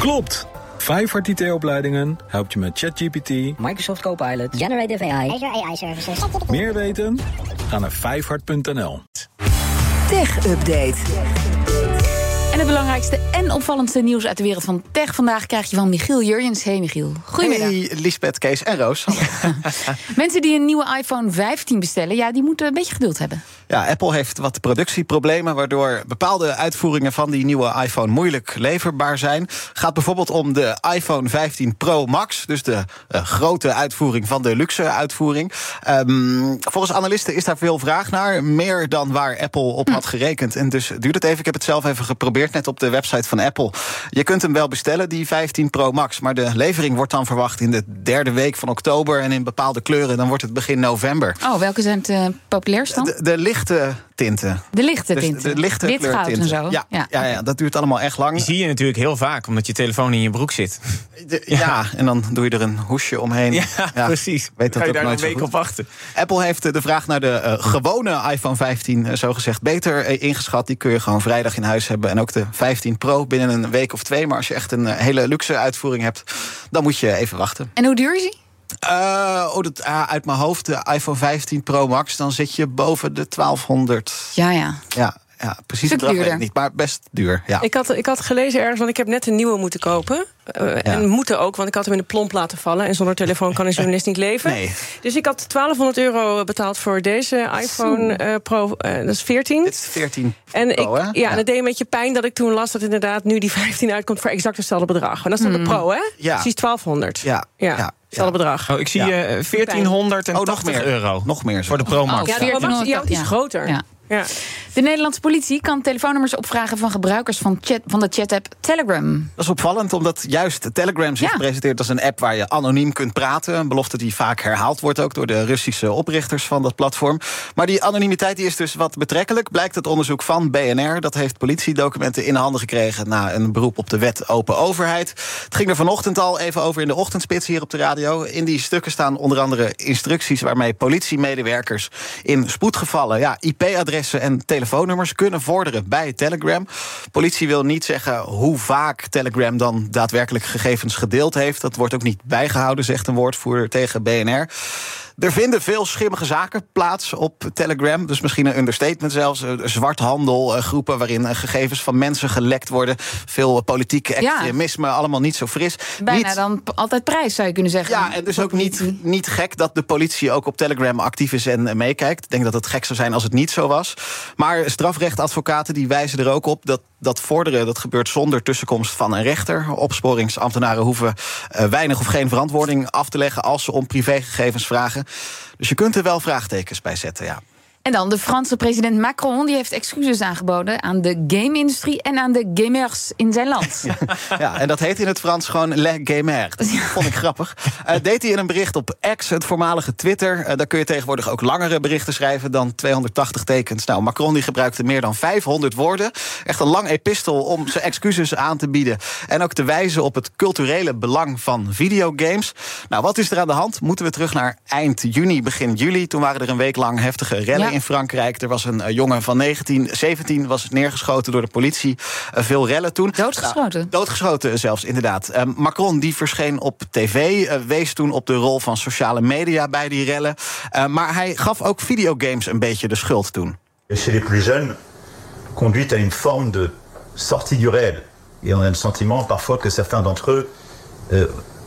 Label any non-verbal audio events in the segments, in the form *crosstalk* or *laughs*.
Klopt! Vijfhart IT-opleidingen helpt je met ChatGPT, Microsoft Copilot, Generative AI, Azure AI Services. meer weten? Ga naar vijfhart.nl. Tech Update. En het belangrijkste en opvallendste nieuws uit de wereld van tech vandaag krijg je van Michiel Jurjens. Hey Michiel, goedemiddag. Hey, Lisbeth, Kees en Roos. *laughs* *laughs* Mensen die een nieuwe iPhone 15 bestellen, ja, die moeten een beetje geduld hebben. Ja, Apple heeft wat productieproblemen, waardoor bepaalde uitvoeringen van die nieuwe iPhone moeilijk leverbaar zijn. Gaat bijvoorbeeld om de iPhone 15 Pro Max, dus de uh, grote uitvoering van de luxe uitvoering. Um, volgens analisten is daar veel vraag naar, meer dan waar Apple op had gerekend. En dus duurt het even. Ik heb het zelf even geprobeerd, net op de website van Apple. Je kunt hem wel bestellen, die 15 Pro Max, maar de levering wordt dan verwacht in de derde week van oktober en in bepaalde kleuren. Dan wordt het begin november. Oh, welke zijn het uh, populairst dan? De, de lichte tinten. De lichte Dus tinten. de lichte Wit, goud kleurtinten. en zo. Ja, ja. Ja, dat duurt allemaal echt lang. Die zie je natuurlijk heel vaak, omdat je telefoon in je broek zit. De- *laughs* ja. en dan doe je er een hoesje omheen. Ja, precies. Weet dat Ga je daar nooit een zo week op wachten. Apple heeft eh, de vraag naar de eh, gewone iPhone 15 eh, zogezegd beter eh, ingeschat. Die kun je gewoon vrijdag in huis hebben. En ook de 15 Pro binnen een week of twee. Maar als je echt een hele luxe uitvoering hebt, dan moet je even wachten. En hoe duur is die? Eh, oh, dat, ah, uit mijn hoofd, de iPhone 15 Pro Max, dan zit je boven de 1200. Ja, ja. Ja, ja precies bedrag weet ik niet, maar best duur. Ja. Ik had, ik had gelezen ergens, want ik heb net een nieuwe moeten kopen. Eh, En moeten ook, want ik had hem in de plomp laten vallen. En zonder telefoon kan een *laughs* journalist niet leven. Nee. Dus ik had 1200 euro betaald voor deze iPhone eh, Pro. dat is 14. Dit is 14 En ik, Pro, ja, en het deed een beetje pijn dat ik toen las dat inderdaad nu die *laughs* 15 uitkomt voor exact hetzelfde bedrag. En dat is dan de Pro, hè? Ja. Precies 1200. Ja, Ja, ja, hetzelfde bedrag. Oh, ik zie Ja. eh 1480 Oh, nog meer. euro. Nog meer. Voor de Pro Max. Oh, Ja, de Pro Max, die is Ja. groter. Ja. De Nederlandse politie kan telefoonnummers opvragen van gebruikers van, chat, van de chat-app Telegram. Dat is opvallend, omdat juist Telegram zich Ja. presenteert als een app waar je anoniem kunt praten. Een belofte die vaak herhaald wordt ook door de Russische oprichters van dat platform. Maar die anonimiteit die is dus wat betrekkelijk, blijkt het onderzoek van BNR. Dat heeft politiedocumenten in handen gekregen na een beroep op de wet Open Overheid. Het ging er vanochtend al even over in de ochtendspits hier op de radio. In die stukken staan onder andere instructies waarmee politiemedewerkers in spoedgevallen ja, IP-adressen en telefoonnummers kunnen vorderen bij Telegram. Politie wil niet zeggen hoe vaak Telegram dan daadwerkelijk gegevens gedeeld heeft. Dat wordt ook niet bijgehouden, zegt een woordvoerder tegen BNR. Er vinden veel schimmige zaken plaats op Telegram. Dus misschien een understatement zelfs. Eh, Zwarthandel, eh, groepen waarin eh, gegevens van mensen gelekt worden. Veel politieke Ja. extremisme, allemaal niet zo fris. Bijna Niet- dan altijd prijs, zou je kunnen zeggen. ja, en dus ook niet, niet gek dat de politie ook op Telegram actief is en meekijkt. Ik denk dat het gek zou zijn als het niet zo was. Maar strafrechtadvocaten die wijzen er ook op dat dat vorderen dat gebeurt zonder tussenkomst van een rechter. Opsporingsambtenaren hoeven eh, weinig of geen verantwoording af te leggen als ze om privégegevens vragen. Dus je kunt er wel vraagtekens bij zetten, ja. En dan de Franse president Macron, die heeft excuses aangeboden aan de game-industrie en aan de gamers in zijn land. *laughs* Ja, en dat heet in het Frans gewoon Le Gamer. Dat vond ik grappig. Eh, deed hij in een bericht op X, het voormalige Twitter. Eh, daar kun je tegenwoordig ook langere berichten schrijven dan 280 tekens. Nou, Macron die gebruikte meer dan 500 woorden. Echt een lang epistel om zijn excuses aan te bieden. En ook te wijzen op het culturele belang van videogames. Nou, wat is er aan de hand? Moeten we terug naar eind juni, begin juli. Toen waren er een week lang heftige rellen Ja. in Frankrijk. Er was een eh, jongen van 19, 17 was neergeschoten door de politie. Eh, veel rellen toen. Doodgeschoten? Nou, doodgeschoten zelfs, inderdaad. Eh, Macron die verscheen op tv, wees toen op de rol van sociale media bij die rellen. Maar hij gaf ook videogames een beetje de schuld toen. chez les plus jeunes, conduit à une forme de sortie du réel. Et on a le sentiment parfois que certains d'entre eux euh,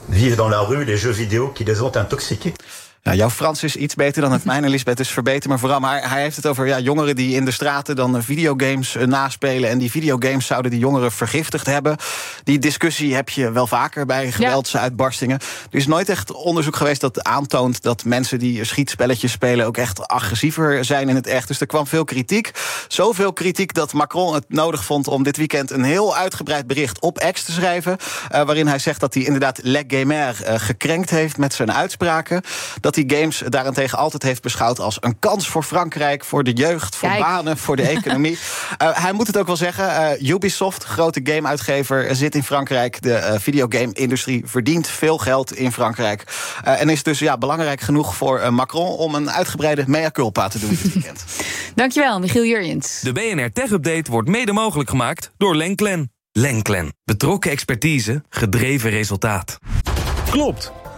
vivent dans la rue les jeux vidéo qui les ont intoxiqués. Nou, jouw Frans is iets beter dan het mijne, Lisbeth, dus verbeter me vooral. Maar hij heeft het over ja, jongeren die in de straten dan eh, videogames eh, naspelen. En die videogames zouden die jongeren vergiftigd hebben. Die discussie heb je wel vaker bij geweldsuitbarstingen. Er is nooit echt onderzoek geweest dat aantoont dat mensen die schietspelletjes spelen ook echt agressiever zijn in het echt. Dus er kwam veel kritiek. Zoveel kritiek dat Macron het nodig vond om dit weekend een heel uitgebreid bericht op X te schrijven. eh, waarin hij zegt dat hij inderdaad Le Gamer gekrenkt heeft met zijn uitspraken. Dat hij games daarentegen altijd heeft beschouwd als een kans voor Frankrijk, voor de jeugd, voor Kijk. banen, voor de *laughs* economie. Eh, hij moet het ook wel zeggen. eh, Ubisoft, grote gameuitgever, eh, zit in Frankrijk. De eh, videogame-industrie verdient veel geld in Frankrijk. Eh, en is dus ja, belangrijk genoeg voor Macron om een uitgebreide mea culpa te doen dit *laughs* weekend. Dankjewel, Michiel Jurjens. De BNR Tech Update wordt mede mogelijk gemaakt door Lenklen. Lenklen. Betrokken expertise, gedreven resultaat. Klopt.